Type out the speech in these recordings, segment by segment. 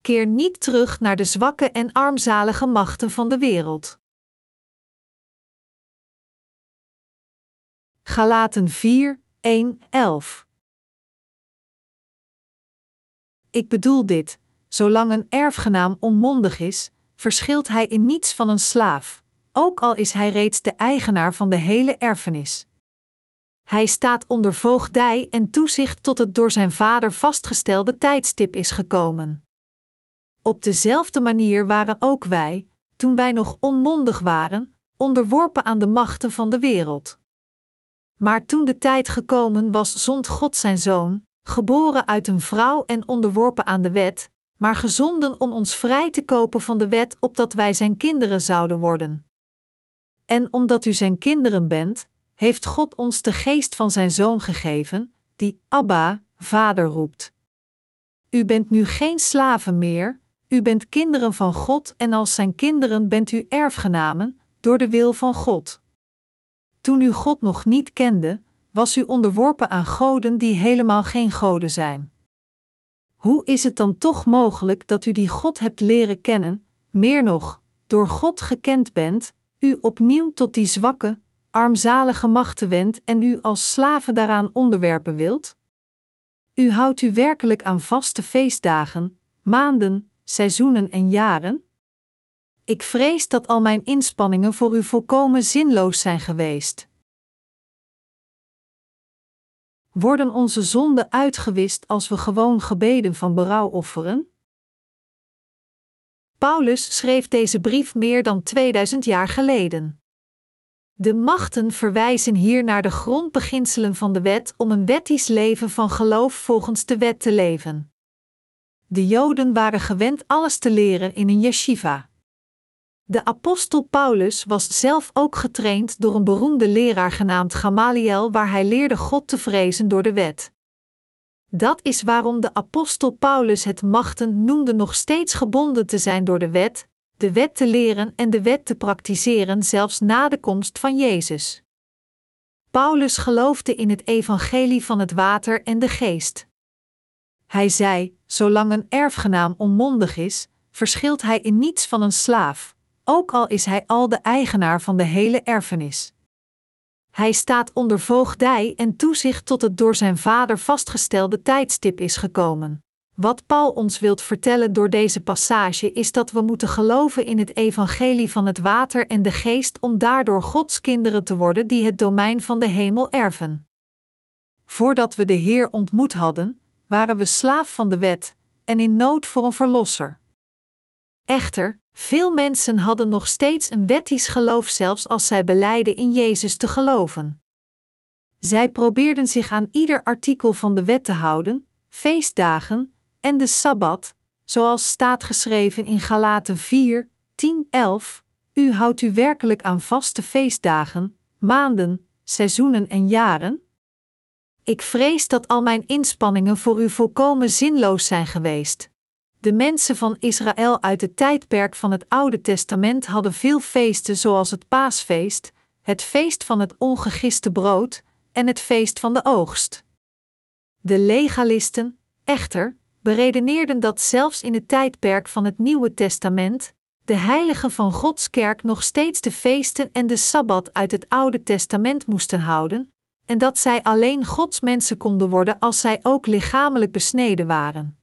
keer niet terug naar de zwakke en armzalige machten van de wereld. Galaten 4, 1, 11 Ik bedoel dit: zolang een erfgenaam onmondig is, verschilt hij in niets van een slaaf, ook al is hij reeds de eigenaar van de hele erfenis. Hij staat onder voogdij en toezicht tot het door zijn vader vastgestelde tijdstip is gekomen. Op dezelfde manier waren ook wij, toen wij nog onmondig waren, onderworpen aan de machten van de wereld. Maar toen de tijd gekomen was, zond God zijn zoon, geboren uit een vrouw en onderworpen aan de wet, maar gezonden om ons vrij te kopen van de wet, opdat wij zijn kinderen zouden worden. En omdat u zijn kinderen bent, heeft God ons de geest van zijn zoon gegeven, die Abba, Vader roept. U bent nu geen slaven meer, u bent kinderen van God en als zijn kinderen bent u erfgenamen, door de wil van God. Toen u God nog niet kende, was u onderworpen aan goden die helemaal geen goden zijn. Hoe is het dan toch mogelijk dat u die God hebt leren kennen, meer nog, door God gekend bent, u opnieuw tot die zwakke, armzalige machten wendt en u als slaven daaraan onderwerpen wilt? U houdt u werkelijk aan vaste feestdagen, maanden, seizoenen en jaren? Ik vrees dat al mijn inspanningen voor u volkomen zinloos zijn geweest. Worden onze zonden uitgewist als we gewoon gebeden van berouw offeren? Paulus schreef deze brief meer dan 2000 jaar geleden. De machten verwijzen hier naar de grondbeginselen van de wet om een wettisch leven van geloof volgens de wet te leven. De Joden waren gewend alles te leren in een yeshiva. De apostel Paulus was zelf ook getraind door een beroemde leraar genaamd Gamaliel, waar hij leerde God te vrezen door de wet. Dat is waarom de apostel Paulus het machten noemde nog steeds gebonden te zijn door de wet, de wet te leren en de wet te praktiseren zelfs na de komst van Jezus. Paulus geloofde in het evangelie van het water en de geest. Hij zei: Zolang een erfgenaam onmondig is, verschilt hij in niets van een slaaf, ook al is hij al de eigenaar van de hele erfenis. Hij staat onder voogdij en toezicht tot het door zijn vader vastgestelde tijdstip is gekomen. Wat Paul ons wilt vertellen door deze passage is dat we moeten geloven in het evangelie van het water en de geest om daardoor Gods kinderen te worden die het domein van de hemel erven. Voordat we de Heer ontmoet hadden, waren we slaaf van de wet en in nood voor een verlosser. Echter, veel mensen hadden nog steeds een wettisch geloof zelfs als zij beleiden in Jezus te geloven. Zij probeerden zich aan ieder artikel van de wet te houden, feestdagen en de sabbat, zoals staat geschreven in Galaten 4, 10, 11. U houdt u werkelijk aan vaste feestdagen, maanden, seizoenen en jaren? Ik vrees dat al mijn inspanningen voor u volkomen zinloos zijn geweest. De mensen van Israël uit het tijdperk van het Oude Testament hadden veel feesten zoals het Paasfeest, het feest van het ongegiste brood en het feest van de oogst. De legalisten, echter, beredeneerden dat zelfs in het tijdperk van het Nieuwe Testament de heiligen van Gods kerk nog steeds de feesten en de sabbat uit het Oude Testament moesten houden, en dat zij alleen Gods mensen konden worden als zij ook lichamelijk besneden waren.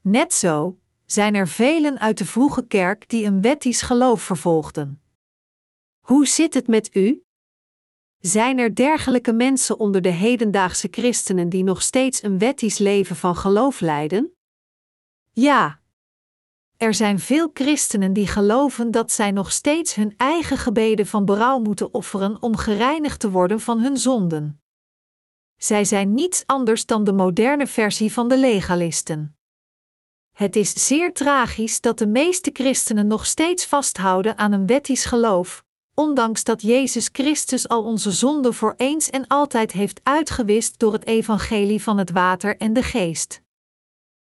Net zo zijn er velen uit de vroege kerk die een wettisch geloof vervolgden. Hoe zit het met u? Zijn er dergelijke mensen onder de hedendaagse christenen die nog steeds een wettisch leven van geloof leiden? Ja. Er zijn veel christenen die geloven dat zij nog steeds hun eigen gebeden van berouw moeten offeren om gereinigd te worden van hun zonden. Zij zijn niets anders dan de moderne versie van de legalisten. Het is zeer tragisch dat de meeste christenen nog steeds vasthouden aan een wettisch geloof, ondanks dat Jezus Christus al onze zonden voor eens en altijd heeft uitgewist door het evangelie van het water en de geest.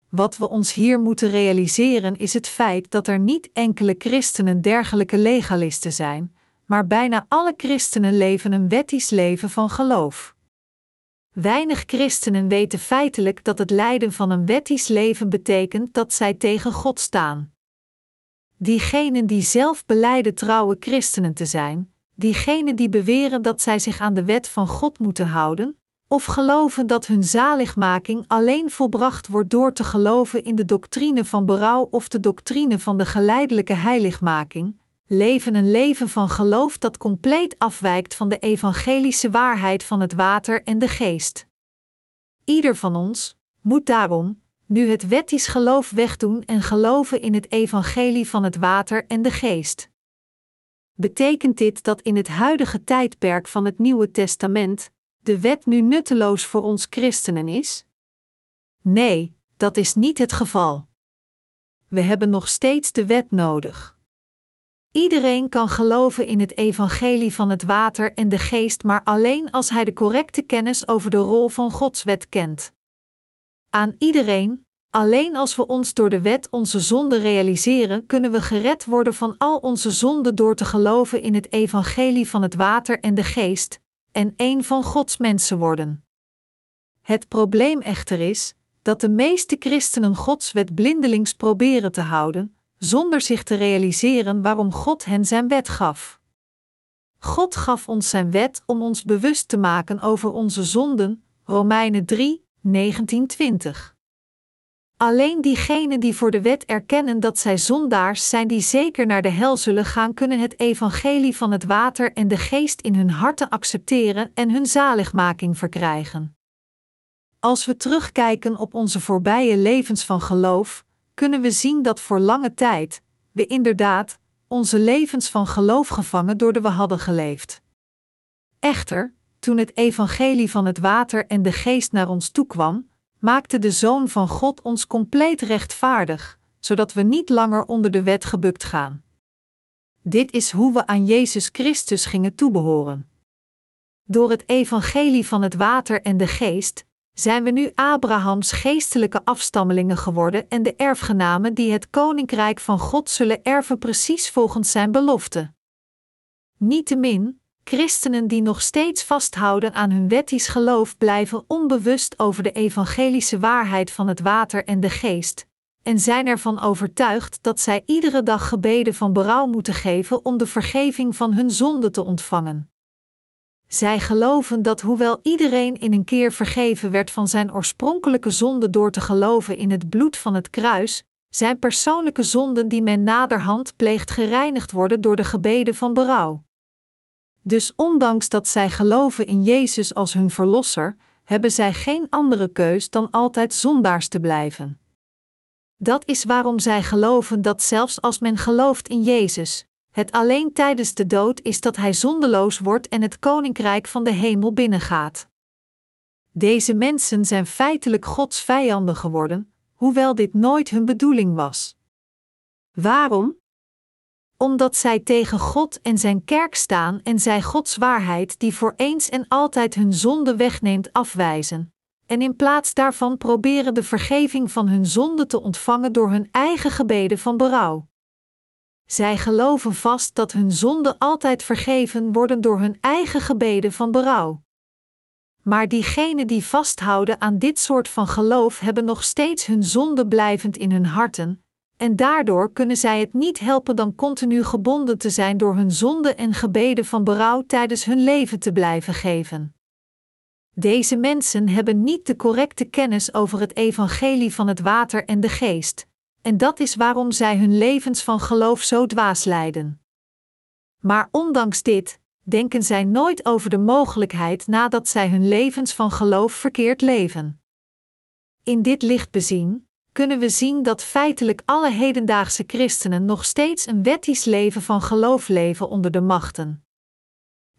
Wat we ons hier moeten realiseren is het feit dat er niet enkele christenen dergelijke legalisten zijn, maar bijna alle christenen leven een wettisch leven van geloof. Weinig christenen weten feitelijk dat het lijden van een wettisch leven betekent dat zij tegen God staan. Diegenen die zelf beleiden trouwe christenen te zijn, diegenen die beweren dat zij zich aan de wet van God moeten houden, of geloven dat hun zaligmaking alleen volbracht wordt door te geloven in de doctrine van berouw of de doctrine van de geleidelijke heiligmaking, leven een leven van geloof dat compleet afwijkt van de evangelische waarheid van het water en de geest. Ieder van ons moet daarom, nu het wettisch geloof wegdoen en geloven in het evangelie van het water en de geest. Betekent dit dat in het huidige tijdperk van het Nieuwe Testament de wet nu nutteloos voor ons christenen is? Nee, dat is niet het geval. We hebben nog steeds de wet nodig. Iedereen kan geloven in het evangelie van het water en de geest, maar alleen als hij de correcte kennis over de rol van Gods wet kent. Aan iedereen, alleen als we ons door de wet onze zonde realiseren, kunnen we gered worden van al onze zonden door te geloven in het evangelie van het water en de geest, en een van Gods mensen worden. Het probleem echter is dat de meeste christenen Gods wet blindelings proberen te houden, zonder zich te realiseren waarom God hen zijn wet gaf. God gaf ons zijn wet om ons bewust te maken over onze zonden, Romeinen 3, 1920. Alleen diegenen die voor de wet erkennen dat zij zondaars zijn die zeker naar de hel zullen gaan, kunnen het evangelie van het water en de geest in hun harten accepteren en hun zaligmaking verkrijgen. Als we terugkijken op onze voorbije levens van geloof, kunnen we zien dat voor lange tijd we inderdaad onze levens van geloof gevangen door de we hadden geleefd. Echter, toen het evangelie van het water en de geest naar ons toekwam, maakte de Zoon van God ons compleet rechtvaardig, zodat we niet langer onder de wet gebukt gaan. Dit is hoe we aan Jezus Christus gingen toebehoren. Door het evangelie van het water en de geest zijn we nu Abrahams geestelijke afstammelingen geworden en de erfgenamen die het koninkrijk van God zullen erven precies volgens zijn belofte. Niettemin, Christenen die nog steeds vasthouden aan hun wettisch geloof blijven onbewust over de evangelische waarheid van het water en de geest, en zijn ervan overtuigd dat zij iedere dag gebeden van berouw moeten geven om de vergeving van hun zonde te ontvangen. Zij geloven dat hoewel iedereen in een keer vergeven werd van zijn oorspronkelijke zonde door te geloven in het bloed van het kruis, zijn persoonlijke zonden die men naderhand pleegt gereinigd worden door de gebeden van berouw. Dus ondanks dat zij geloven in Jezus als hun verlosser, hebben zij geen andere keus dan altijd zondaars te blijven. Dat is waarom zij geloven dat zelfs als men gelooft in Jezus, het alleen tijdens de dood is dat hij zondeloos wordt en het koninkrijk van de hemel binnengaat. Deze mensen zijn feitelijk Gods vijanden geworden, hoewel dit nooit hun bedoeling was. Waarom? Omdat zij tegen God en zijn kerk staan en zij Gods waarheid die voor eens en altijd hun zonde wegneemt afwijzen, en in plaats daarvan proberen de vergeving van hun zonde te ontvangen door hun eigen gebeden van berouw. Zij geloven vast dat hun zonden altijd vergeven worden door hun eigen gebeden van berouw. Maar diegenen die vasthouden aan dit soort van geloof hebben nog steeds hun zonde blijvend in hun harten, en daardoor kunnen zij het niet helpen dan continu gebonden te zijn door hun zonde en gebeden van berouw tijdens hun leven te blijven geven. Deze mensen hebben niet de correcte kennis over het evangelie van het water en de geest, en dat is waarom zij hun levens van geloof zo dwaas leiden. Maar ondanks dit, denken zij nooit over de mogelijkheid nadat zij hun levens van geloof verkeerd leven. In dit licht bezien, kunnen we zien dat feitelijk alle hedendaagse christenen nog steeds een wettisch leven van geloof leven onder de machten.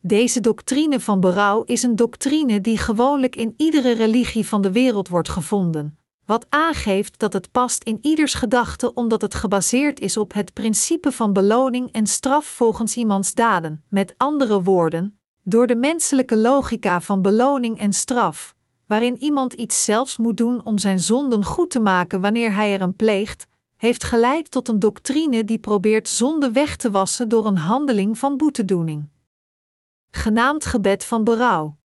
Deze doctrine van berouw is een doctrine die gewoonlijk in iedere religie van de wereld wordt gevonden, wat aangeeft dat het past in ieders gedachte omdat het gebaseerd is op het principe van beloning en straf volgens iemands daden. Met andere woorden, door de menselijke logica van beloning en straf, waarin iemand iets zelfs moet doen om zijn zonden goed te maken wanneer hij er een pleegt, heeft geleid tot een doctrine die probeert zonde weg te wassen door een handeling van boetedoening. Genaamd gebed van berouw.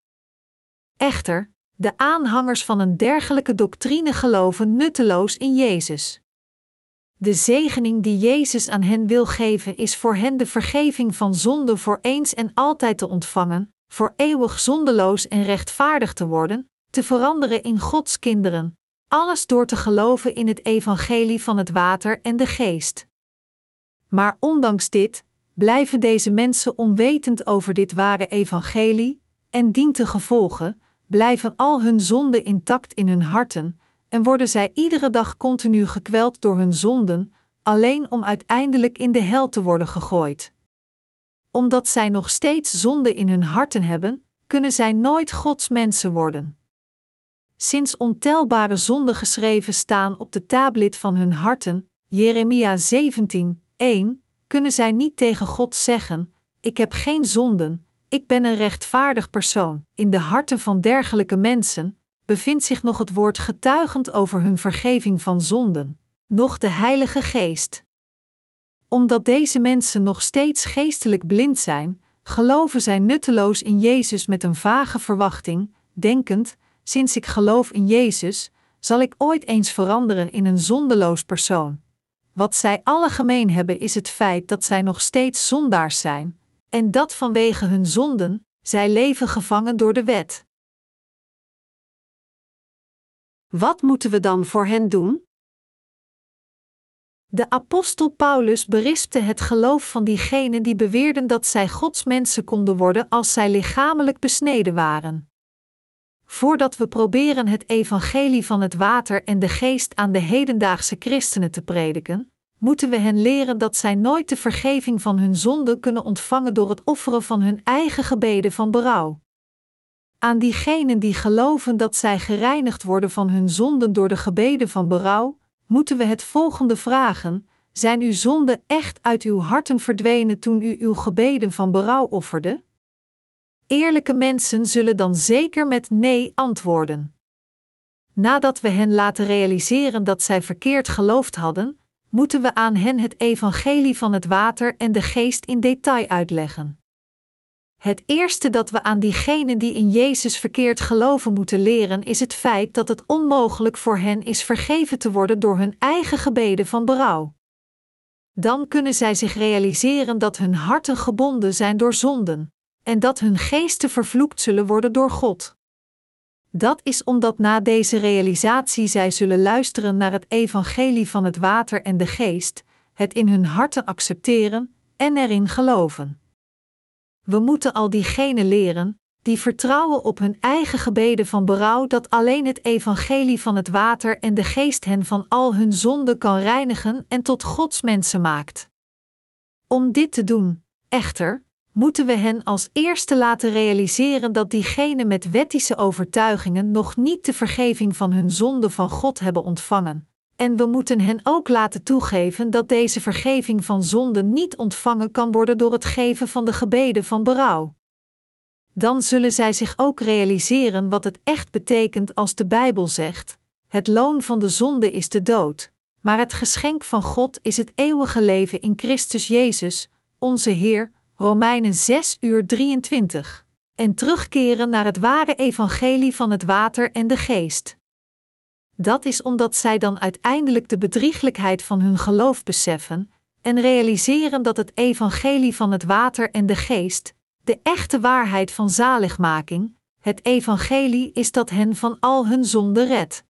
Echter, De aanhangers van een dergelijke doctrine geloven nutteloos in Jezus. De zegening die Jezus aan hen wil geven is voor hen de vergeving van zonde voor eens en altijd te ontvangen, voor eeuwig zondeloos en rechtvaardig te worden, te veranderen in Gods kinderen, alles door te geloven in het evangelie van het water en de geest. Maar ondanks dit blijven deze mensen onwetend over dit ware evangelie en dientengevolge blijven al hun zonden intact in hun harten en worden zij iedere dag continu gekweld door hun zonden, alleen om uiteindelijk in de hel te worden gegooid. Omdat zij nog steeds zonde in hun harten hebben, kunnen zij nooit Gods mensen worden. Sinds ontelbare zonden geschreven staan op de tablet van hun harten, Jeremia 17, 1, kunnen zij niet tegen God zeggen: Ik heb geen zonden, ik ben een rechtvaardig persoon. In de harten van dergelijke mensen bevindt zich nog het woord getuigend over hun vergeving van zonden, nog de Heilige Geest. Omdat deze mensen nog steeds geestelijk blind zijn, geloven zij nutteloos in Jezus met een vage verwachting, denkend: sinds ik geloof in Jezus, zal ik ooit eens veranderen in een zondeloos persoon. Wat zij alle gemeen hebben is het feit dat zij nog steeds zondaars zijn, en dat vanwege hun zonden, zij leven gevangen door de wet. Wat moeten we dan voor hen doen? De apostel Paulus berispte het geloof van diegenen die beweerden dat zij Gods mensen konden worden als zij lichamelijk besneden waren. Voordat we proberen het evangelie van het water en de geest aan de hedendaagse christenen te prediken, moeten we hen leren dat zij nooit de vergeving van hun zonden kunnen ontvangen door het offeren van hun eigen gebeden van berouw. Aan diegenen die geloven dat zij gereinigd worden van hun zonden door de gebeden van berouw, moeten we het volgende vragen: Zijn uw zonden echt uit uw harten verdwenen toen u uw gebeden van berouw offerde? Eerlijke mensen zullen dan zeker met nee antwoorden. Nadat we hen laten realiseren dat zij verkeerd geloofd hadden, moeten we aan hen het evangelie van het water en de geest in detail uitleggen. Het eerste dat we aan diegenen die in Jezus verkeerd geloven moeten leren is het feit dat het onmogelijk voor hen is vergeven te worden door hun eigen gebeden van berouw. Dan kunnen zij zich realiseren dat hun harten gebonden zijn door zonden, en dat hun geesten vervloekt zullen worden door God. Dat is omdat na deze realisatie zij zullen luisteren naar het evangelie van het water en de geest, het in hun harten accepteren en erin geloven. We moeten al diegenen leren, die vertrouwen op hun eigen gebeden van berouw dat alleen het evangelie van het water en de geest hen van al hun zonden kan reinigen en tot Gods mensen maakt. Om dit te doen, echter, moeten we hen als eerste laten realiseren dat diegenen met wettische overtuigingen nog niet de vergeving van hun zonde van God hebben ontvangen. En we moeten hen ook laten toegeven dat deze vergeving van zonde niet ontvangen kan worden door het geven van de gebeden van berouw. Dan zullen zij zich ook realiseren wat het echt betekent als de Bijbel zegt: Het loon van de zonde is de dood, maar het geschenk van God is het eeuwige leven in Christus Jezus, onze Heer, Romeinen 6 uur 23. En terugkeren naar het ware evangelie van het water en de geest. Dat is omdat zij dan uiteindelijk de bedrieglijkheid van hun geloof beseffen en realiseren dat het evangelie van het water en de geest, de echte waarheid van zaligmaking, het evangelie is dat hen van al hun zonden redt.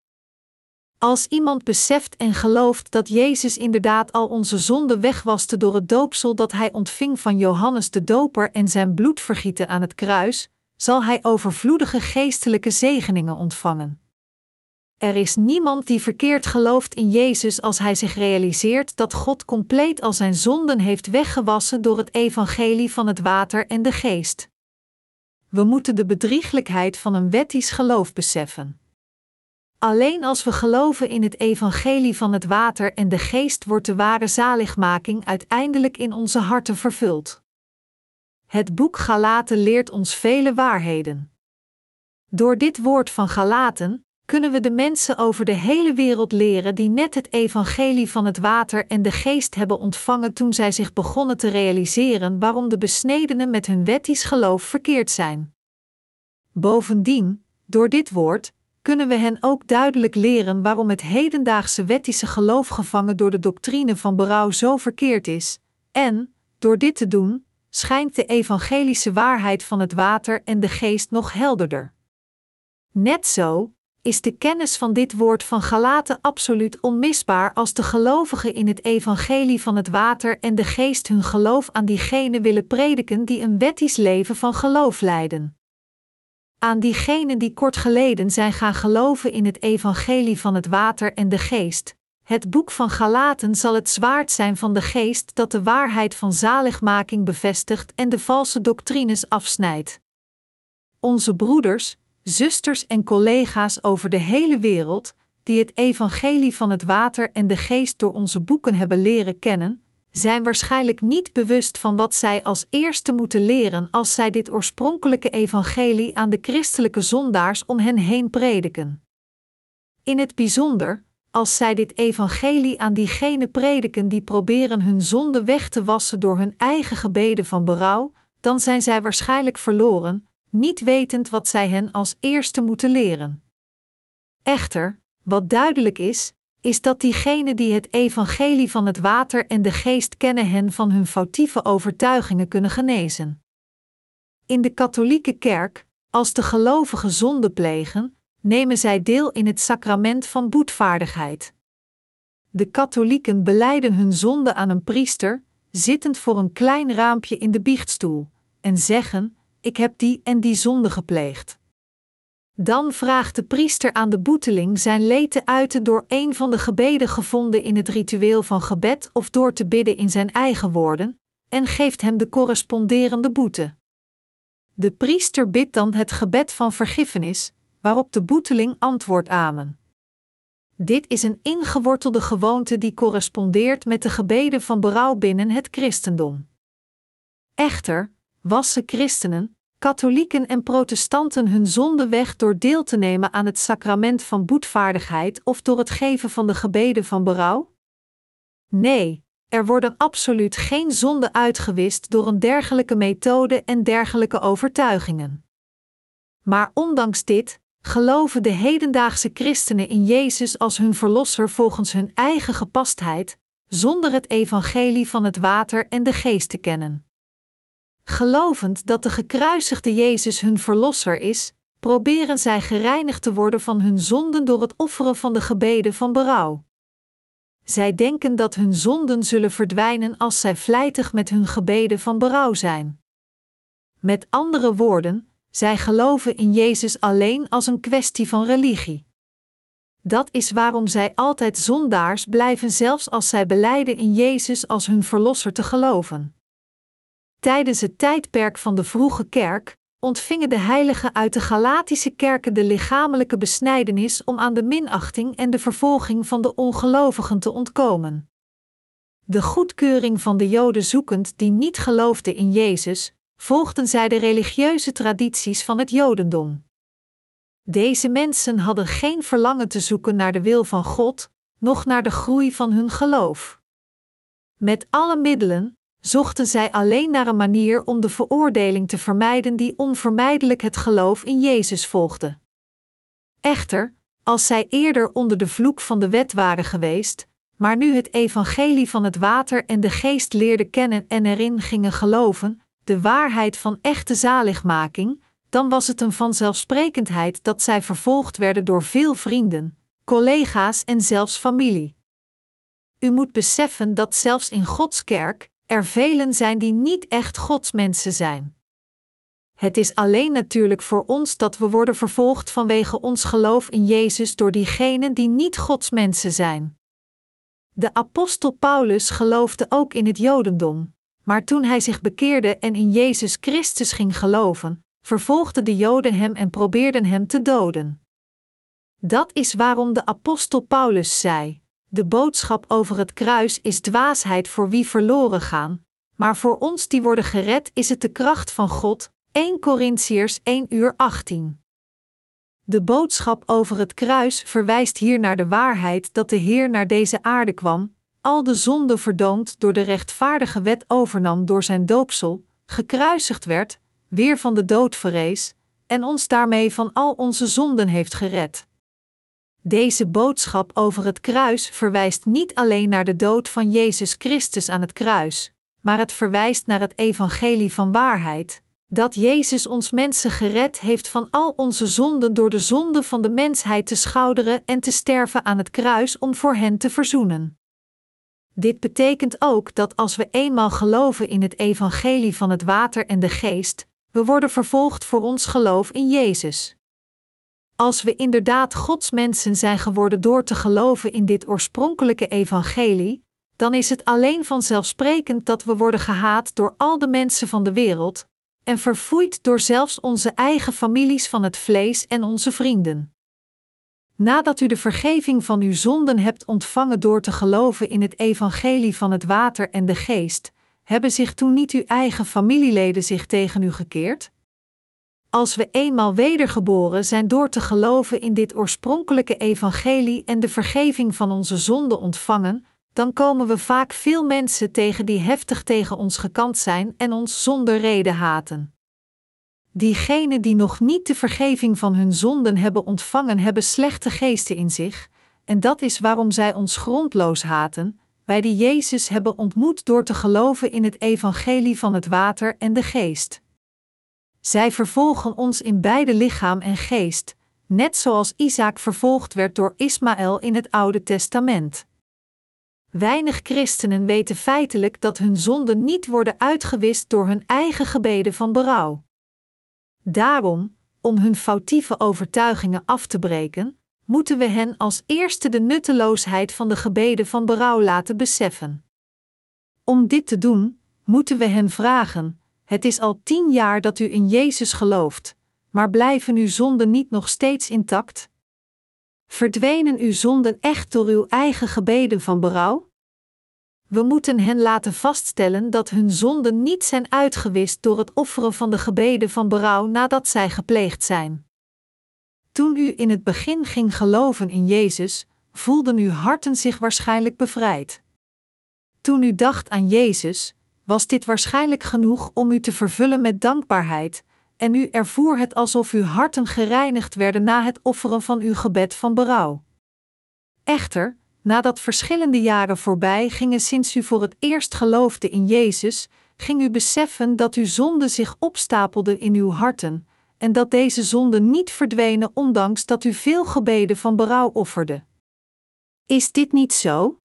Als iemand beseft en gelooft dat Jezus inderdaad al onze zonden wegwaste door het doopsel dat hij ontving van Johannes de Doper en zijn bloedvergieten aan het kruis, zal hij overvloedige geestelijke zegeningen ontvangen. Er is niemand die verkeerd gelooft in Jezus als hij zich realiseert dat God compleet al zijn zonden heeft weggewassen door het evangelie van het water en de geest. We moeten de bedrieglijkheid van een wettisch geloof beseffen. Alleen als we geloven in het evangelie van het water en de geest wordt de ware zaligmaking uiteindelijk in onze harten vervuld. Het boek Galaten leert ons vele waarheden. Door dit woord van Galaten kunnen we de mensen over de hele wereld leren die net het evangelie van het water en de geest hebben ontvangen toen zij zich begonnen te realiseren waarom de besnedenen met hun wettisch geloof verkeerd zijn. Bovendien, Door dit woord kunnen we hen ook duidelijk leren waarom het hedendaagse wettische geloof gevangen door de doctrine van berouw zo verkeerd is, en, door dit te doen, schijnt de evangelische waarheid van het water en de geest nog helderder. Net zo is de kennis van dit woord van Galaten absoluut onmisbaar als de gelovigen in het evangelie van het water en de geest hun geloof aan diegenen willen prediken die een wettisch leven van geloof leiden. Aan diegenen die kort geleden zijn gaan geloven in het evangelie van het water en de geest. Het boek van Galaten zal het zwaard zijn van de geest dat de waarheid van zaligmaking bevestigt en de valse doctrines afsnijdt. Onze broeders, zusters en collega's over de hele wereld, die het evangelie van het water en de geest door onze boeken hebben leren kennen, zijn waarschijnlijk niet bewust van wat zij als eerste moeten leren als zij dit oorspronkelijke evangelie aan de christelijke zondaars om hen heen prediken. In het bijzonder, als zij dit evangelie aan diegenen prediken die proberen hun zonde weg te wassen door hun eigen gebeden van berouw, dan zijn zij waarschijnlijk verloren, niet wetend wat zij hen als eerste moeten leren. Echter, wat duidelijk is, is dat diegenen die het evangelie van het water en de geest kennen hen van hun foutieve overtuigingen kunnen genezen. In de katholieke kerk, als de gelovigen zonde plegen, nemen zij deel in het sacrament van boetvaardigheid. De katholieken beleiden hun zonde aan een priester, zittend voor een klein raampje in de biechtstoel, en zeggen: Ik heb die en die zonde gepleegd. Dan vraagt de priester aan de boeteling zijn leed te uiten door een van de gebeden gevonden in het ritueel van gebed of door te bidden in zijn eigen woorden, en geeft hem de corresponderende boete. De priester bidt dan het gebed van vergiffenis, waarop de boeteling antwoordt Amen. Dit is een ingewortelde gewoonte die correspondeert met de gebeden van berouw binnen het christendom. Echter, wassen christenen, katholieken en protestanten hun zonde weg door deel te nemen aan het sacrament van boetvaardigheid of door het geven van de gebeden van berouw? Nee, er worden absoluut geen zonden uitgewist door een dergelijke methode en dergelijke overtuigingen. Maar ondanks dit, geloven de hedendaagse christenen in Jezus als hun verlosser volgens hun eigen gepastheid, zonder het evangelie van het water en de geest te kennen. Gelovend dat de gekruisigde Jezus hun verlosser is, proberen zij gereinigd te worden van hun zonden door het offeren van de gebeden van berouw. Zij denken dat hun zonden zullen verdwijnen als zij vlijtig met hun gebeden van berouw zijn. Met andere woorden, zij geloven in Jezus alleen als een kwestie van religie. Dat is waarom zij altijd zondaars blijven, zelfs als zij beleiden in Jezus als hun verlosser te geloven. Tijdens het tijdperk van de vroege kerk ontvingen de heiligen uit de Galatische kerken de lichamelijke besnijdenis om aan de minachting en de vervolging van de ongelovigen te ontkomen. De goedkeuring van de Joden zoekend die niet geloofden in Jezus, volgden zij de religieuze tradities van het Jodendom. Deze mensen hadden geen verlangen te zoeken naar de wil van God, noch naar de groei van hun geloof. Met alle middelen, zochten zij alleen naar een manier om de veroordeling te vermijden die onvermijdelijk het geloof in Jezus volgde. Echter, als zij eerder onder de vloek van de wet waren geweest, maar nu het evangelie van het water en de geest leerden kennen en erin gingen geloven, de waarheid van echte zaligmaking, dan was het een vanzelfsprekendheid dat zij vervolgd werden door veel vrienden, collega's en zelfs familie. U moet beseffen dat zelfs in Gods kerk, er velen zijn die niet echt godsmensen zijn. Het is alleen natuurlijk voor ons dat we worden vervolgd vanwege ons geloof in Jezus door diegenen die niet godsmensen zijn. De apostel Paulus geloofde ook in het Jodendom, maar toen hij zich bekeerde en in Jezus Christus ging geloven, vervolgden de Joden hem en probeerden hem te doden. Dat is waarom de apostel Paulus zei: de boodschap over het kruis is dwaasheid voor wie verloren gaan, maar voor ons die worden gered is het de kracht van God. 1 Corinthiërs 1 uur 18. De boodschap over het kruis verwijst hier naar de waarheid dat de Heer naar deze aarde kwam, al de zonde verdoomd door de rechtvaardige wet overnam door zijn doopsel, gekruisigd werd, weer van de dood verrees, en ons daarmee van al onze zonden heeft gered. Deze boodschap over het kruis verwijst niet alleen naar de dood van Jezus Christus aan het kruis, maar het verwijst naar het evangelie van waarheid, dat Jezus ons mensen gered heeft van al onze zonden door de zonde van de mensheid te schouderen en te sterven aan het kruis om voor hen te verzoenen. Dit betekent ook dat als we eenmaal geloven in het evangelie van het water en de geest, we worden vervolgd voor ons geloof in Jezus. Als we inderdaad Gods mensen zijn geworden door te geloven in dit oorspronkelijke evangelie, dan is het alleen vanzelfsprekend dat we worden gehaat door al de mensen van de wereld en verfoeid door zelfs onze eigen families van het vlees en onze vrienden. Nadat u de vergeving van uw zonden hebt ontvangen door te geloven in het evangelie van het water en de geest, hebben zich toen niet uw eigen familieleden zich tegen u gekeerd? Als we eenmaal wedergeboren zijn door te geloven in dit oorspronkelijke evangelie en de vergeving van onze zonden ontvangen, dan komen we vaak veel mensen tegen die heftig tegen ons gekant zijn en ons zonder reden haten. Diegenen die nog niet de vergeving van hun zonden hebben ontvangen, hebben slechte geesten in zich, en dat is waarom zij ons grondloos haten, wij die Jezus hebben ontmoet door te geloven in het evangelie van het water en de geest. Zij vervolgen ons in beide lichaam en geest, net zoals Isaac vervolgd werd door Ismaël in het Oude Testament. Weinig christenen weten feitelijk dat hun zonden niet worden uitgewist door hun eigen gebeden van berouw. Daarom, om hun foutieve overtuigingen af te breken, moeten we hen als eerste de nutteloosheid van de gebeden van berouw laten beseffen. Om dit te doen, moeten we hen vragen: Het is al tien jaar dat u in Jezus gelooft, maar blijven uw zonden niet nog steeds intact? Verdwenen uw zonden echt door uw eigen gebeden van berouw? We moeten hen laten vaststellen dat hun zonden niet zijn uitgewist door het offeren van de gebeden van berouw nadat zij gepleegd zijn. Toen u in het begin ging geloven in Jezus, voelden uw harten zich waarschijnlijk bevrijd. Toen u dacht aan Jezus, was dit waarschijnlijk genoeg om u te vervullen met dankbaarheid, en u ervoer het alsof uw harten gereinigd werden na het offeren van uw gebed van berouw. Echter, nadat verschillende jaren voorbij gingen sinds u voor het eerst geloofde in Jezus, ging u beseffen dat uw zonden zich opstapelden in uw harten, en dat deze zonden niet verdwenen ondanks dat u veel gebeden van berouw offerde. Is dit niet zo?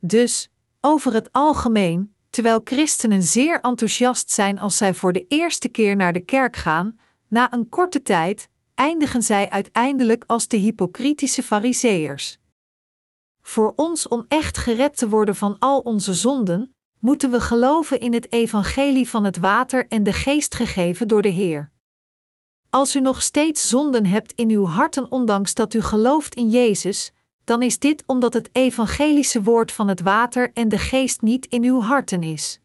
Dus, over het algemeen, terwijl christenen zeer enthousiast zijn als zij voor de eerste keer naar de kerk gaan, na een korte tijd eindigen zij uiteindelijk als de hypocritische fariseërs. Voor ons om echt gered te worden van al onze zonden, moeten we geloven in het evangelie van het water en de geest gegeven door de Heer. Als u nog steeds zonden hebt in uw harten ondanks dat u gelooft in Jezus, dan is dit omdat het evangelische woord van het water en de geest niet in uw harten is.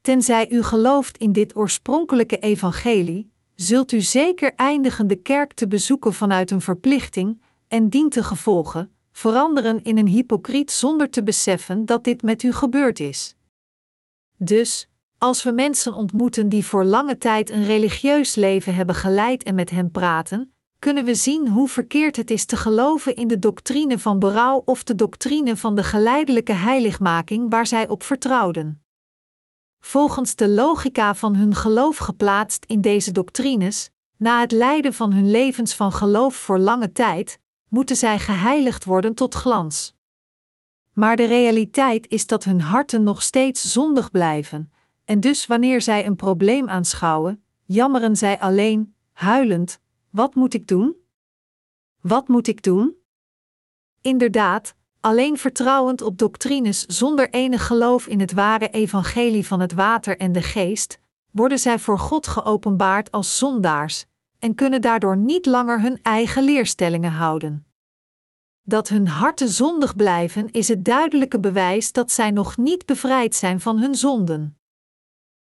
Tenzij u gelooft in dit oorspronkelijke evangelie, zult u zeker eindigen de kerk te bezoeken vanuit een verplichting en dient te gevolgen, veranderen in een hypocriet zonder te beseffen dat dit met u gebeurd is. Dus, als we mensen ontmoeten die voor lange tijd een religieus leven hebben geleid en met hen praten, kunnen we zien hoe verkeerd het is te geloven in de doctrine van berouw of de doctrine van de geleidelijke heiligmaking waar zij op vertrouwden. Volgens de logica van hun geloof geplaatst in deze doctrines, na het lijden van hun levens van geloof voor lange tijd, moeten zij geheiligd worden tot glans. Maar de realiteit is dat hun harten nog steeds zondig blijven, en dus wanneer zij een probleem aanschouwen, jammeren zij alleen, huilend: Wat moet ik doen? Wat moet ik doen? Inderdaad, alleen vertrouwend op doctrines zonder enig geloof in het ware evangelie van het water en de geest, worden zij voor God geopenbaard als zondaars en kunnen daardoor niet langer hun eigen leerstellingen houden. Dat hun harten zondig blijven is het duidelijke bewijs dat zij nog niet bevrijd zijn van hun zonden.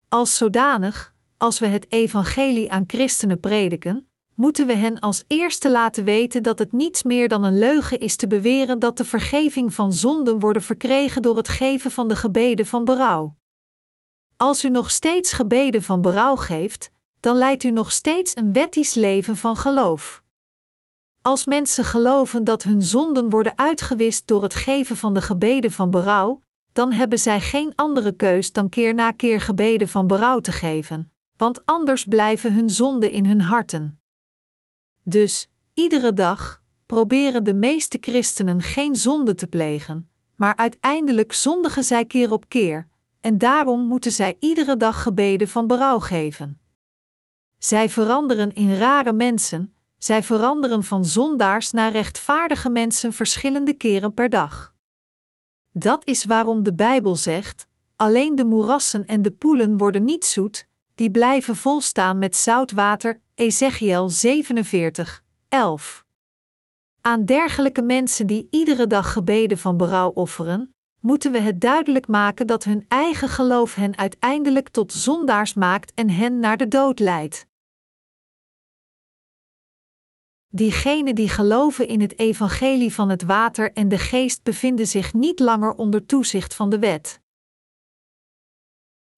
Als zodanig, als we het evangelie aan christenen prediken, moeten we hen als eerste laten weten dat het niets meer dan een leugen is te beweren dat de vergeving van zonden worden verkregen door het geven van de gebeden van berouw. Als u nog steeds gebeden van berouw geeft, dan leidt u nog steeds een wettisch leven van geloof. Als mensen geloven dat hun zonden worden uitgewist door het geven van de gebeden van berouw, dan hebben zij geen andere keus dan keer na keer gebeden van berouw te geven, want anders blijven hun zonden in hun harten. Dus, iedere dag, proberen de meeste christenen geen zonde te plegen, maar uiteindelijk zondigen zij keer op keer, en daarom moeten zij iedere dag gebeden van berouw geven. Zij veranderen in rare mensen, zij veranderen van zondaars naar rechtvaardige mensen verschillende keren per dag. Dat is waarom de Bijbel zegt: alleen de moerassen en de poelen worden niet zoet, die blijven volstaan met zout water. Ezekiel 47, 11. Aan dergelijke mensen die iedere dag gebeden van berouw offeren, moeten we het duidelijk maken dat hun eigen geloof hen uiteindelijk tot zondaars maakt en hen naar de dood leidt. Diegenen die geloven in het evangelie van het water en de geest bevinden zich niet langer onder toezicht van de wet.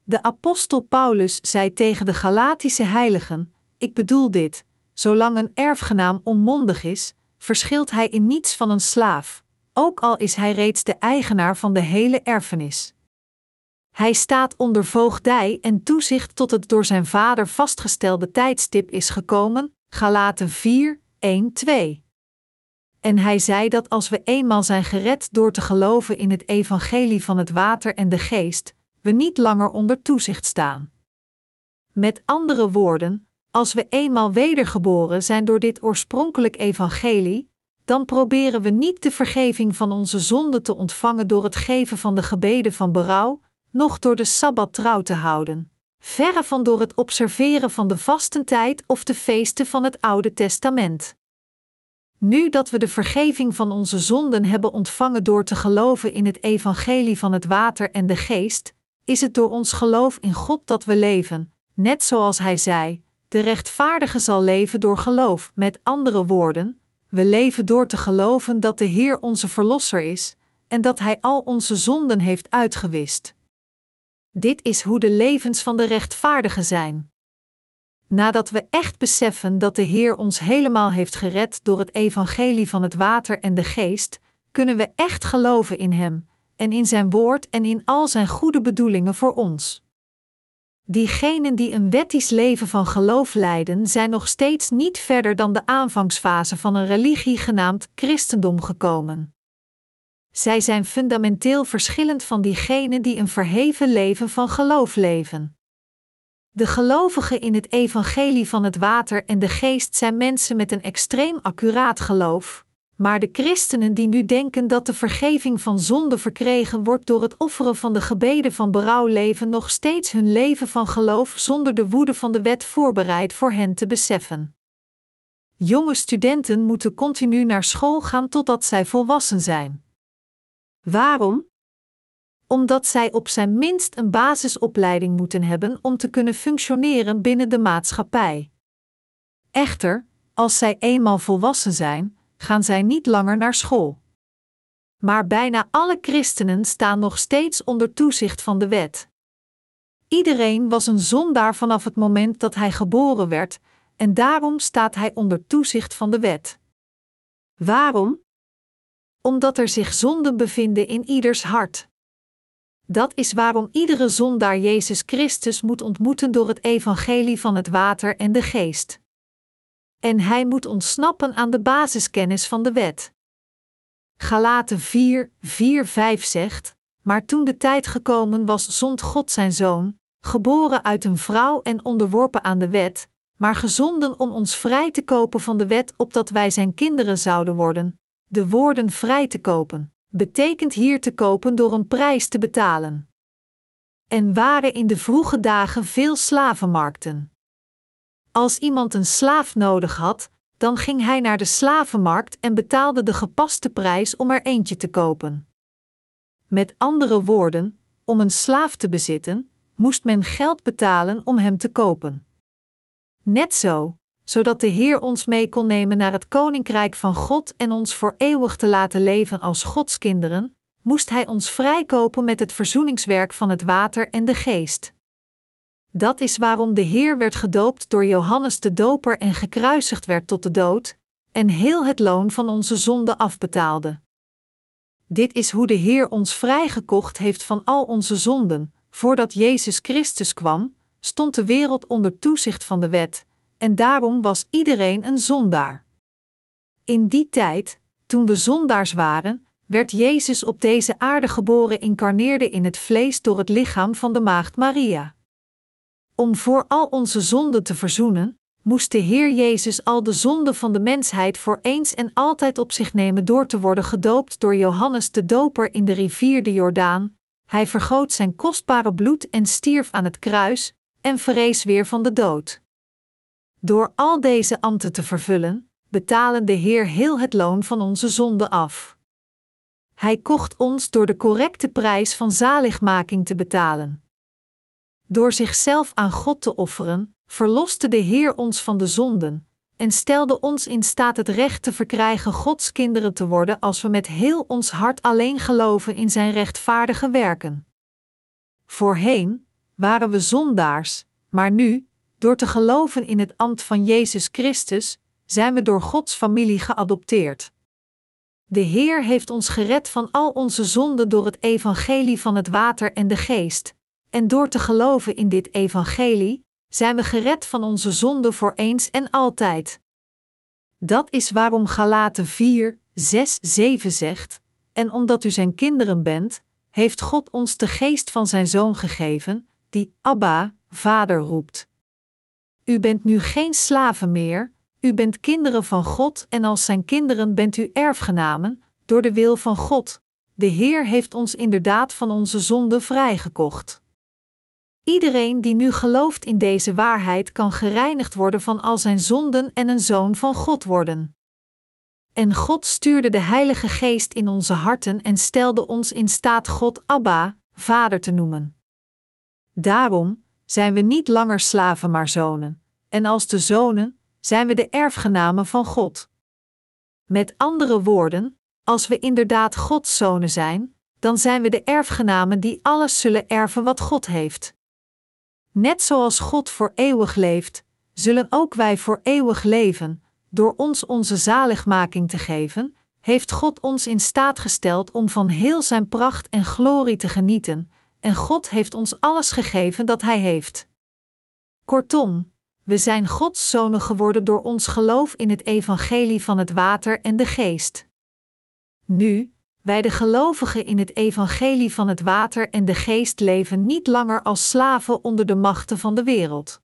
De apostel Paulus zei tegen de Galatische heiligen: Ik bedoel dit, zolang een erfgenaam onmondig is, verschilt hij in niets van een slaaf, ook al is hij reeds de eigenaar van de hele erfenis. Hij staat onder voogdij en toezicht tot het door zijn vader vastgestelde tijdstip is gekomen, Galaten 4, 1, 2. En hij zei dat als we eenmaal zijn gered door te geloven in het evangelie van het water en de geest, we niet langer onder toezicht staan. Met andere woorden, als we eenmaal wedergeboren zijn door dit oorspronkelijk evangelie, dan proberen we niet de vergeving van onze zonden te ontvangen door het geven van de gebeden van berouw, noch door de sabbat trouw te houden, verre van door het observeren van de vastentijd of de feesten van het Oude Testament. Nu dat we de vergeving van onze zonden hebben ontvangen door te geloven in het evangelie van het water en de geest, is het door ons geloof in God dat we leven, net zoals Hij zei: de rechtvaardige zal leven door geloof. Met andere woorden, we leven door te geloven dat de Heer onze Verlosser is en dat Hij al onze zonden heeft uitgewist. Dit is hoe de levens van de rechtvaardigen zijn. Nadat we echt beseffen dat de Heer ons helemaal heeft gered door het evangelie van het water en de geest, kunnen we echt geloven in Hem en in Zijn woord en in al Zijn goede bedoelingen voor ons. Diegenen die een wettisch leven van geloof leiden, zijn nog steeds niet verder dan de aanvangsfase van een religie genaamd christendom gekomen. Zij zijn fundamenteel verschillend van diegenen die een verheven leven van geloof leven. De gelovigen in het evangelie van het water en de geest zijn mensen met een extreem accuraat geloof, maar de christenen die nu denken dat de vergeving van zonde verkregen wordt door het offeren van de gebeden van berouw leven nog steeds hun leven van geloof zonder de woede van de wet voorbereid voor hen te beseffen. Jonge studenten moeten continu naar school gaan totdat zij volwassen zijn. Waarom? Omdat zij op zijn minst een basisopleiding moeten hebben om te kunnen functioneren binnen de maatschappij. Echter, als zij eenmaal volwassen zijn, gaan zij niet langer naar school. Maar bijna alle christenen staan nog steeds onder toezicht van de wet. Iedereen was een zondaar vanaf het moment dat hij geboren werd, en daarom staat hij onder toezicht van de wet. Waarom? Omdat er zich zonden bevinden in ieders hart. Dat is waarom iedere zondaar Jezus Christus moet ontmoeten door het evangelie van het water en de geest en hij moet ontsnappen aan de basiskennis van de wet. Galaten 4, 4, 5 zegt: Maar toen de tijd gekomen was, zond God zijn zoon, geboren uit een vrouw en onderworpen aan de wet, maar gezonden om ons vrij te kopen van de wet, opdat wij zijn kinderen zouden worden. De woorden vrij te kopen betekent hier te kopen door een prijs te betalen. En waren in de vroege dagen veel slavenmarkten. Als iemand een slaaf nodig had, dan ging hij naar de slavenmarkt en betaalde de gepaste prijs om er eentje te kopen. Met andere woorden, om een slaaf te bezitten, moest men geld betalen om hem te kopen. Net zo, zodat de Heer ons mee kon nemen naar het koninkrijk van God en ons voor eeuwig te laten leven als Gods kinderen, moest Hij ons vrijkopen met het verzoeningswerk van het water en de geest. Dat is waarom de Heer werd gedoopt door Johannes de Doper en gekruisigd werd tot de dood, en heel het loon van onze zonde afbetaalde. Dit is hoe de Heer ons vrijgekocht heeft van al onze zonden. Voordat Jezus Christus kwam, stond de wereld onder toezicht van de wet, en daarom was iedereen een zondaar. In die tijd, toen we zondaars waren, werd Jezus op deze aarde geboren, incarneerde in het vlees door het lichaam van de Maagd Maria. Om voor al onze zonden te verzoenen, moest de Heer Jezus al de zonden van de mensheid voor eens en altijd op zich nemen door te worden gedoopt door Johannes de Doper in de rivier de Jordaan. Hij vergoot zijn kostbare bloed en stierf aan het kruis, en verrees weer van de dood. Door al deze ambten te vervullen, betalen de Heer heel het loon van onze zonde af. Hij kocht ons door de correcte prijs van zaligmaking te betalen. Door zichzelf aan God te offeren, verloste de Heer ons van de zonden en stelde ons in staat het recht te verkrijgen Gods kinderen te worden als we met heel ons hart alleen geloven in Zijn rechtvaardige werken. Voorheen waren we zondaars, maar nu, door te geloven in het ambt van Jezus Christus, zijn we door Gods familie geadopteerd. De Heer heeft ons gered van al onze zonden door het evangelie van het water en de geest, en door te geloven in dit evangelie, zijn we gered van onze zonden voor eens en altijd. Dat is waarom Galaten 4, 6, 7 zegt: En omdat u zijn kinderen bent, heeft God ons de geest van zijn zoon gegeven, die Abba, Vader roept. U bent nu geen slaven meer, u bent kinderen van God en als zijn kinderen bent u erfgenamen, door de wil van God. De Heer heeft ons inderdaad van onze zonde vrijgekocht. Iedereen die nu gelooft in deze waarheid kan gereinigd worden van al zijn zonden en een zoon van God worden. En God stuurde de Heilige Geest in onze harten en stelde ons in staat God Abba, Vader te noemen. Daarom zijn we niet langer slaven maar zonen, en als de zonen zijn we de erfgenamen van God. Met andere woorden, als we inderdaad Gods zonen zijn, dan zijn we de erfgenamen die alles zullen erven wat God heeft. Net zoals God voor eeuwig leeft, zullen ook wij voor eeuwig leven. Door ons onze zaligmaking te geven, heeft God ons in staat gesteld om van heel Zijn pracht en glorie te genieten, en God heeft ons alles gegeven dat Hij heeft. Kortom, we zijn Gods zonen geworden door ons geloof in het evangelie van het water en de geest. Nu, wij de gelovigen in het evangelie van het water en de geest leven niet langer als slaven onder de machten van de wereld.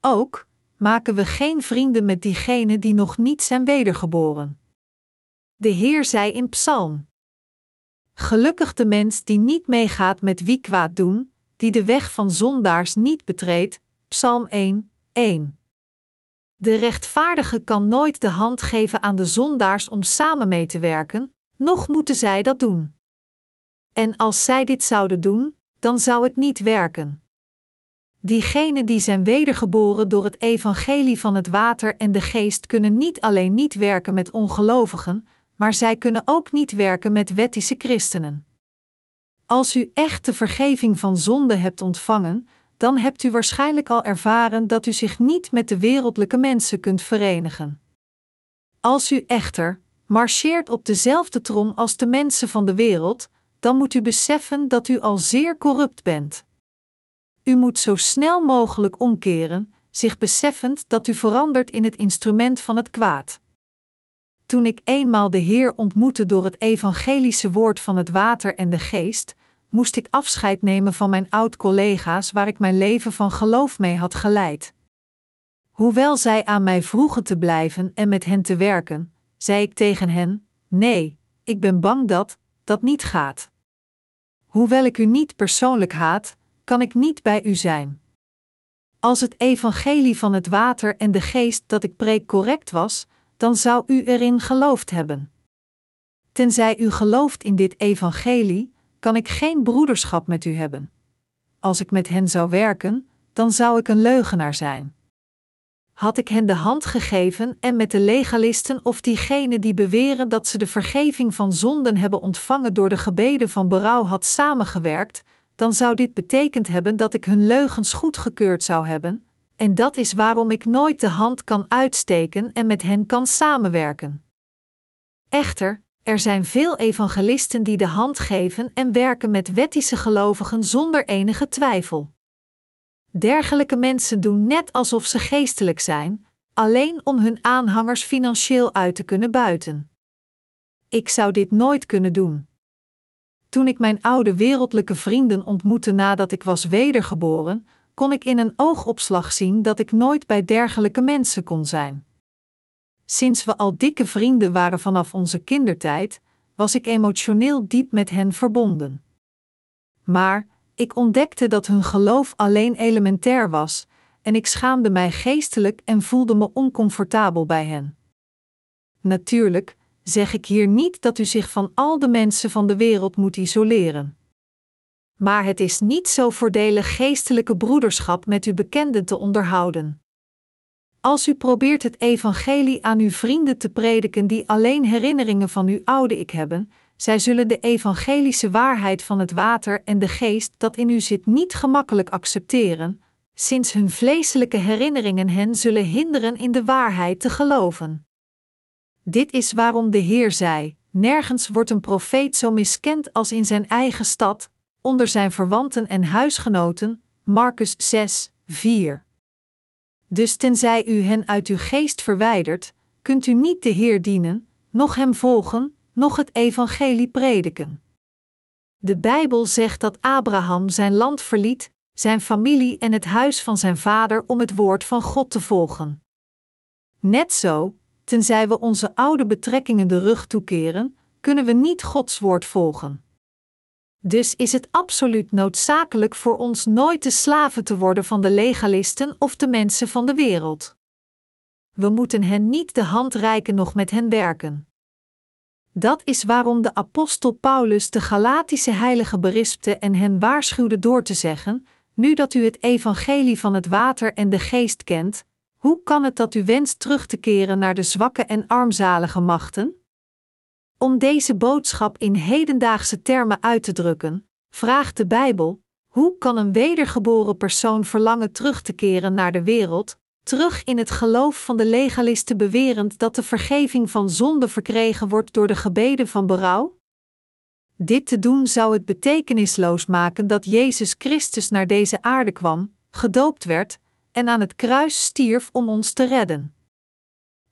Ook maken we geen vrienden met diegenen die nog niet zijn wedergeboren. De Heer zei in Psalm: Gelukkig de mens die niet meegaat met wie kwaad doen, die de weg van zondaars niet betreedt. Psalm 1, 1. De rechtvaardige kan nooit de hand geven aan de zondaars om samen mee te werken, nog moeten zij dat doen. En als zij dit zouden doen, dan zou het niet werken. Diegenen die zijn wedergeboren door het evangelie van het water en de geest kunnen niet alleen niet werken met ongelovigen, maar zij kunnen ook niet werken met wettische christenen. Als u echt de vergeving van zonde hebt ontvangen, dan hebt u waarschijnlijk al ervaren dat u zich niet met de wereldlijke mensen kunt verenigen. Als u echter marcheert op dezelfde trom als de mensen van de wereld, dan moet u beseffen dat u al zeer corrupt bent. U moet zo snel mogelijk omkeren, zich beseffend dat u verandert in het instrument van het kwaad. Toen ik eenmaal de Heer ontmoette door het evangelische woord van het water en de geest, moest ik afscheid nemen van mijn oud-collega's waar ik mijn leven van geloof mee had geleid. Hoewel zij aan mij vroegen te blijven en met hen te werken, zei ik tegen hen: Nee, ik ben bang dat dat niet gaat. Hoewel ik u niet persoonlijk haat, kan ik niet bij u zijn. Als het evangelie van het water en de geest dat ik preek correct was, dan zou u erin geloofd hebben. Tenzij u gelooft in dit evangelie, kan ik geen broederschap met u hebben. Als ik met hen zou werken, dan zou ik een leugenaar zijn. Had ik hen de hand gegeven en met de legalisten of diegenen die beweren dat ze de vergeving van zonden hebben ontvangen door de gebeden van berouw had samengewerkt, dan zou dit betekend hebben dat ik hun leugens goedgekeurd zou hebben, en dat is waarom ik nooit de hand kan uitsteken en met hen kan samenwerken. Echter, er zijn veel evangelisten die de hand geven en werken met wettische gelovigen zonder enige twijfel. Dergelijke mensen doen net alsof ze geestelijk zijn, alleen om hun aanhangers financieel uit te kunnen buiten. Ik zou dit nooit kunnen doen. Toen ik mijn oude wereldlijke vrienden ontmoette nadat ik was wedergeboren, kon ik in een oogopslag zien dat ik nooit bij dergelijke mensen kon zijn. Sinds we al dikke vrienden waren vanaf onze kindertijd, was ik emotioneel diep met hen verbonden. Maar ik ontdekte dat hun geloof alleen elementair was, en ik schaamde mij geestelijk en voelde me oncomfortabel bij hen. Natuurlijk zeg ik hier niet dat u zich van al de mensen van de wereld moet isoleren. Maar het is niet zo voordelig geestelijke broederschap met uw bekenden te onderhouden. Als u probeert het evangelie aan uw vrienden te prediken die alleen herinneringen van uw oude ik hebben, zij zullen de evangelische waarheid van het water en de geest dat in u zit niet gemakkelijk accepteren, sinds hun vleeselijke herinneringen hen zullen hinderen in de waarheid te geloven. Dit is waarom de Heer zei: Nergens wordt een profeet zo miskend als in zijn eigen stad, onder zijn verwanten en huisgenoten. Marcus 6, 4. Dus tenzij u hen uit uw geest verwijdert, kunt u niet de Heer dienen, noch hem volgen, noch het evangelie prediken. De Bijbel zegt dat Abraham zijn land verliet, zijn familie en het huis van zijn vader om het woord van God te volgen. Net zo, tenzij we onze oude betrekkingen de rug toekeren, kunnen we niet Gods woord volgen. Dus is het absoluut noodzakelijk voor ons nooit de slaven te worden van de legalisten of de mensen van de wereld. We moeten hen niet de hand reiken nog met hen werken. Dat is waarom de apostel Paulus de Galatische heilige berispte en hen waarschuwde door te zeggen: Nu dat u het evangelie van het water en de geest kent, hoe kan het dat u wenst terug te keren naar de zwakke en armzalige machten? Om deze boodschap in hedendaagse termen uit te drukken, vraagt de Bijbel: hoe kan een wedergeboren persoon verlangen terug te keren naar de wereld, terug in het geloof van de legalisten bewerend dat de vergeving van zonde verkregen wordt door de gebeden van berouw? Dit te doen zou het betekenisloos maken dat Jezus Christus naar deze aarde kwam, gedoopt werd en aan het kruis stierf om ons te redden.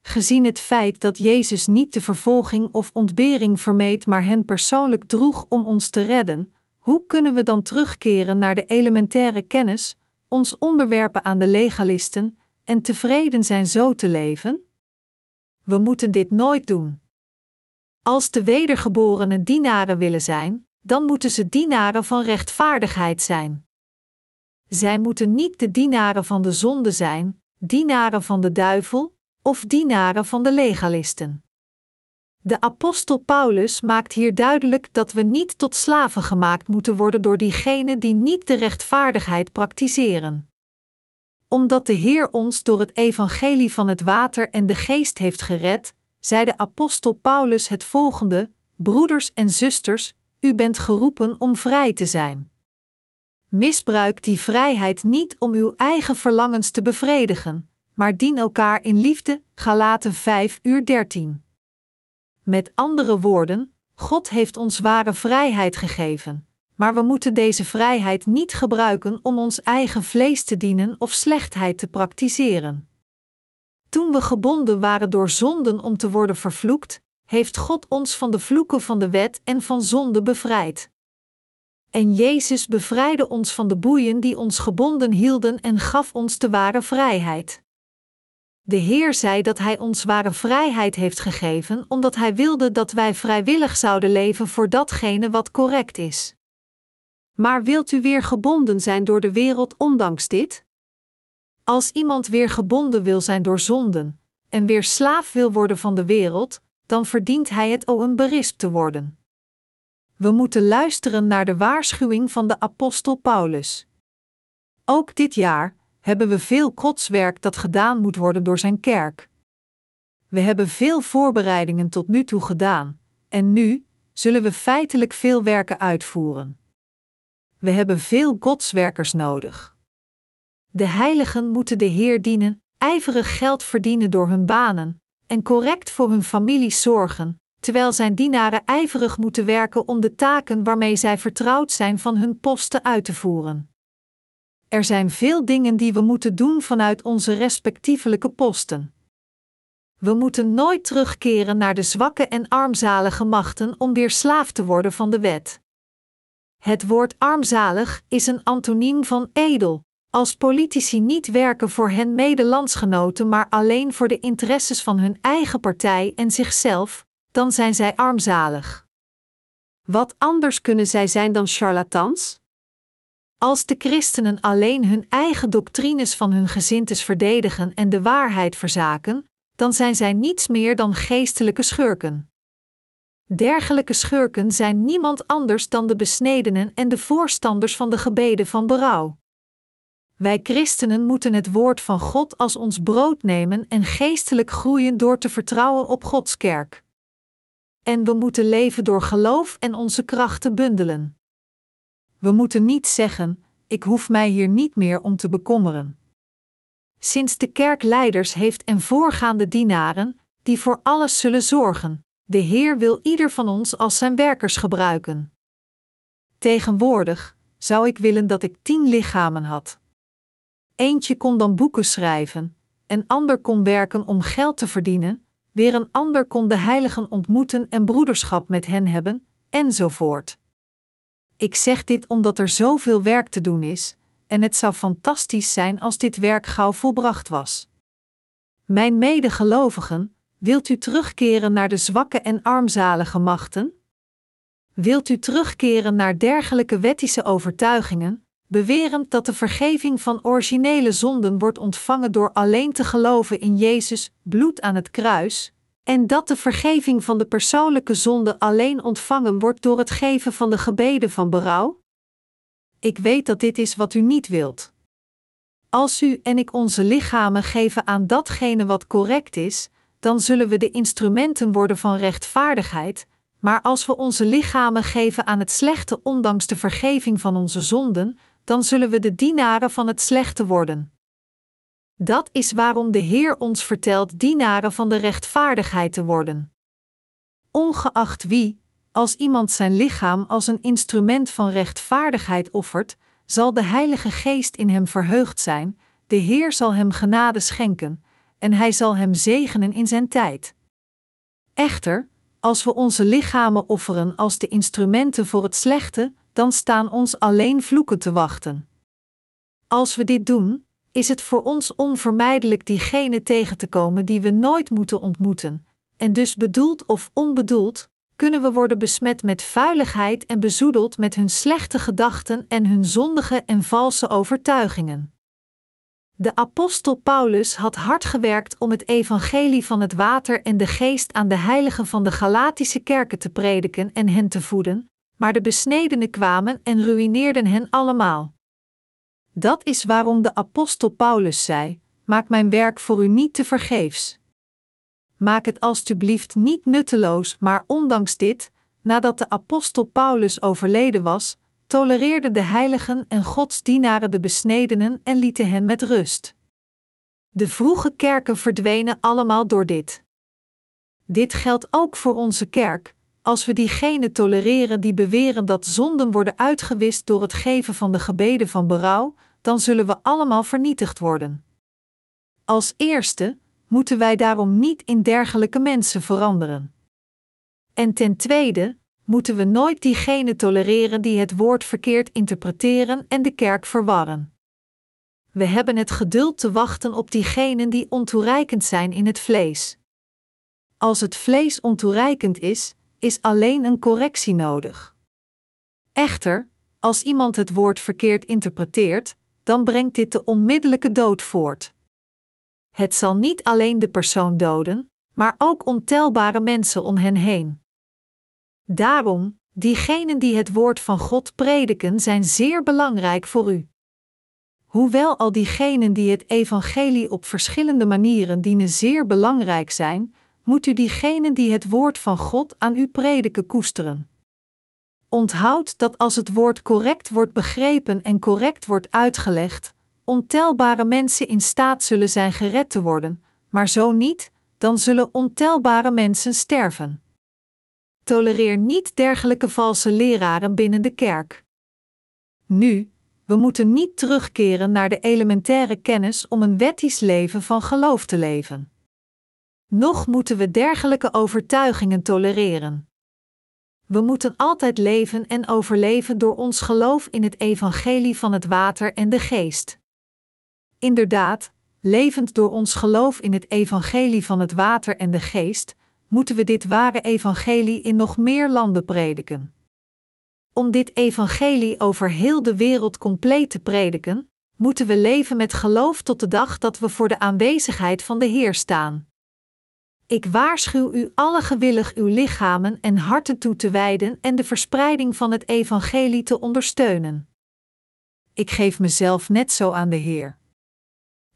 Gezien het feit dat Jezus niet de vervolging of ontbering vermeed, maar hen persoonlijk droeg om ons te redden, hoe kunnen we dan terugkeren naar de elementaire kennis, ons onderwerpen aan de legalisten en tevreden zijn zo te leven? We moeten dit nooit doen. Als de wedergeborenen dienaren willen zijn, dan moeten ze dienaren van rechtvaardigheid zijn. Zij moeten niet de dienaren van de zonde zijn, dienaren van de duivel of dienaren van de legalisten. De apostel Paulus maakt hier duidelijk dat we niet tot slaven gemaakt moeten worden door diegenen die niet de rechtvaardigheid praktiseren. Omdat de Heer ons door het evangelie van het water en de geest heeft gered, zei de apostel Paulus het volgende: Broeders en zusters, u bent geroepen om vrij te zijn. Misbruik die vrijheid niet om uw eigen verlangens te bevredigen, maar dien elkaar in liefde. Galaten 5 uur 13. Met andere woorden, God heeft ons ware vrijheid gegeven, maar we moeten deze vrijheid niet gebruiken om ons eigen vlees te dienen of slechtheid te praktiseren. Toen we gebonden waren door zonden om te worden vervloekt, heeft God ons van de vloeken van de wet en van zonde bevrijd. En Jezus bevrijdde ons van de boeien die ons gebonden hielden en gaf ons de ware vrijheid. De Heer zei dat Hij ons ware vrijheid heeft gegeven, omdat Hij wilde dat wij vrijwillig zouden leven voor datgene wat correct is. Maar wilt u weer gebonden zijn door de wereld ondanks dit? Als iemand weer gebonden wil zijn door zonden, en weer slaaf wil worden van de wereld, dan verdient hij het om een berispt te worden. We moeten luisteren naar de waarschuwing van de apostel Paulus. Ook dit jaar hebben we veel kotswerk dat gedaan moet worden door zijn kerk. We hebben veel voorbereidingen tot nu toe gedaan, en nu zullen we feitelijk veel werken uitvoeren. We hebben veel godswerkers nodig. De heiligen moeten de Heer dienen, ijverig geld verdienen door hun banen en correct voor hun familie zorgen, terwijl zijn dienaren ijverig moeten werken om de taken waarmee zij vertrouwd zijn van hun posten uit te voeren. Er zijn veel dingen die we moeten doen vanuit onze respectievelijke posten. We moeten nooit terugkeren naar de zwakke en armzalige machten om weer slaaf te worden van de wet. Het woord armzalig is een antoniem van edel, als politici niet werken voor hen medelandsgenoten, maar alleen voor de interesses van hun eigen partij en zichzelf, dan zijn zij armzalig. Wat anders kunnen zij zijn dan charlatans? Als de christenen alleen hun eigen doctrines van hun gezintes verdedigen en de waarheid verzaken, dan zijn zij niets meer dan geestelijke schurken. Dergelijke schurken zijn niemand anders dan de besnedenen en de voorstanders van de gebeden van berouw. Wij christenen moeten het woord van God als ons brood nemen en geestelijk groeien door te vertrouwen op Gods kerk. En we moeten leven door geloof en onze krachten bundelen. We moeten niet zeggen: Ik hoef mij hier niet meer om te bekommeren. Sinds de kerkleiders heeft en voorgaande dienaren, die voor alles zullen zorgen, de Heer wil ieder van ons als zijn werkers gebruiken. Tegenwoordig zou ik willen dat ik tien lichamen had. Eentje kon dan boeken schrijven, een ander kon werken om geld te verdienen, weer een ander kon de heiligen ontmoeten en broederschap met hen hebben, enzovoort. Ik zeg dit omdat er zoveel werk te doen is, en het zou fantastisch zijn als dit werk gauw volbracht was. Mijn medegelovigen, wilt u terugkeren naar de zwakke en armzalige machten? Wilt u terugkeren naar dergelijke wettische overtuigingen, bewerend dat de vergeving van originele zonden wordt ontvangen door alleen te geloven in Jezus, bloed aan het kruis, en dat de vergeving van de persoonlijke zonde alleen ontvangen wordt door het geven van de gebeden van berouw? Ik weet dat dit is wat u niet wilt. Als u en ik onze lichamen geven aan datgene wat correct is, dan zullen we de instrumenten worden van rechtvaardigheid, maar als we onze lichamen geven aan het slechte ondanks de vergeving van onze zonden, dan zullen we de dienaren van het slechte worden. Dat is waarom de Heer ons vertelt dienaren van de rechtvaardigheid te worden. Ongeacht wie, als iemand zijn lichaam als een instrument van rechtvaardigheid offert, zal de Heilige Geest in hem verheugd zijn, de Heer zal hem genade schenken, en hij zal hem zegenen in zijn tijd. Echter, als we onze lichamen offeren als de instrumenten voor het slechte, dan staan ons alleen vloeken te wachten. Als we dit doen, is het voor ons onvermijdelijk diegene tegen te komen die we nooit moeten ontmoeten, en dus bedoeld of onbedoeld, kunnen we worden besmet met vuiligheid en bezoedeld met hun slechte gedachten en hun zondige en valse overtuigingen. De apostel Paulus had hard gewerkt om het evangelie van het water en de geest aan de heiligen van de Galatische kerken te prediken en hen te voeden, maar de besnedenen kwamen en ruïneerden hen allemaal. Dat is waarom de apostel Paulus zei: Maak mijn werk voor u niet te vergeefs. Maak het alstublieft niet nutteloos, maar ondanks dit, nadat de apostel Paulus overleden was, tolereerden de heiligen en godsdienaren de besnedenen en lieten hen met rust. De vroege kerken verdwenen allemaal door dit. Dit geldt ook voor onze kerk, als we diegenen tolereren die beweren dat zonden worden uitgewist door het geven van de gebeden van berouw, dan zullen we allemaal vernietigd worden. Als eerste moeten wij daarom niet in dergelijke mensen veranderen. En ten tweede moeten we nooit diegenen tolereren die het woord verkeerd interpreteren en de kerk verwarren. We hebben het geduld te wachten op diegenen die ontoereikend zijn in het vlees. Als het vlees ontoereikend is, is alleen een correctie nodig. Echter, als iemand het woord verkeerd interpreteert, dan brengt dit de onmiddellijke dood voort. Het zal niet alleen de persoon doden, maar ook ontelbare mensen om hen heen. Daarom, diegenen die het woord van God prediken, zijn zeer belangrijk voor u. Hoewel al diegenen die het evangelie op verschillende manieren dienen zeer belangrijk zijn, moet u diegenen die het woord van God aan u prediken koesteren. Onthoud dat als het woord correct wordt begrepen en correct wordt uitgelegd, ontelbare mensen in staat zullen zijn gered te worden, maar zo niet, dan zullen ontelbare mensen sterven. Tolereer niet dergelijke valse leraren binnen de kerk. Nu, we moeten niet terugkeren naar de elementaire kennis om een wettisch leven van geloof te leven. Nog moeten we dergelijke overtuigingen tolereren. We moeten altijd leven en overleven door ons geloof in het evangelie van het water en de geest. Inderdaad, levend door ons geloof in het evangelie van het water en de geest, moeten we dit ware evangelie in nog meer landen prediken. Om dit evangelie over heel de wereld compleet te prediken, moeten we leven met geloof tot de dag dat we voor de aanwezigheid van de Heer staan. Ik waarschuw u alle gewillig uw lichamen en harten toe te wijden en de verspreiding van het evangelie te ondersteunen. Ik geef mezelf net zo aan de Heer.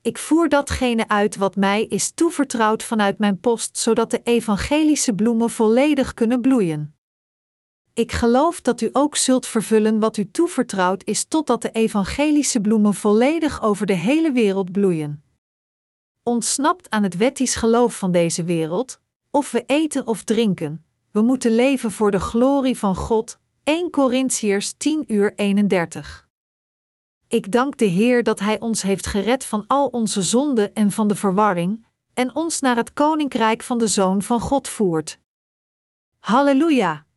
Ik voer datgene uit wat mij is toevertrouwd vanuit mijn post, zodat de evangelische bloemen volledig kunnen bloeien. Ik geloof dat u ook zult vervullen wat u toevertrouwd is, totdat de evangelische bloemen volledig over de hele wereld bloeien. Ontsnapt aan het wettisch geloof van deze wereld, of we eten of drinken, we moeten leven voor de glorie van God. 1 Corinthiërs 10 uur 31. Ik dank de Heer dat Hij ons heeft gered van al onze zonden en van de verwarring, en ons naar het koninkrijk van de Zoon van God voert. Halleluja!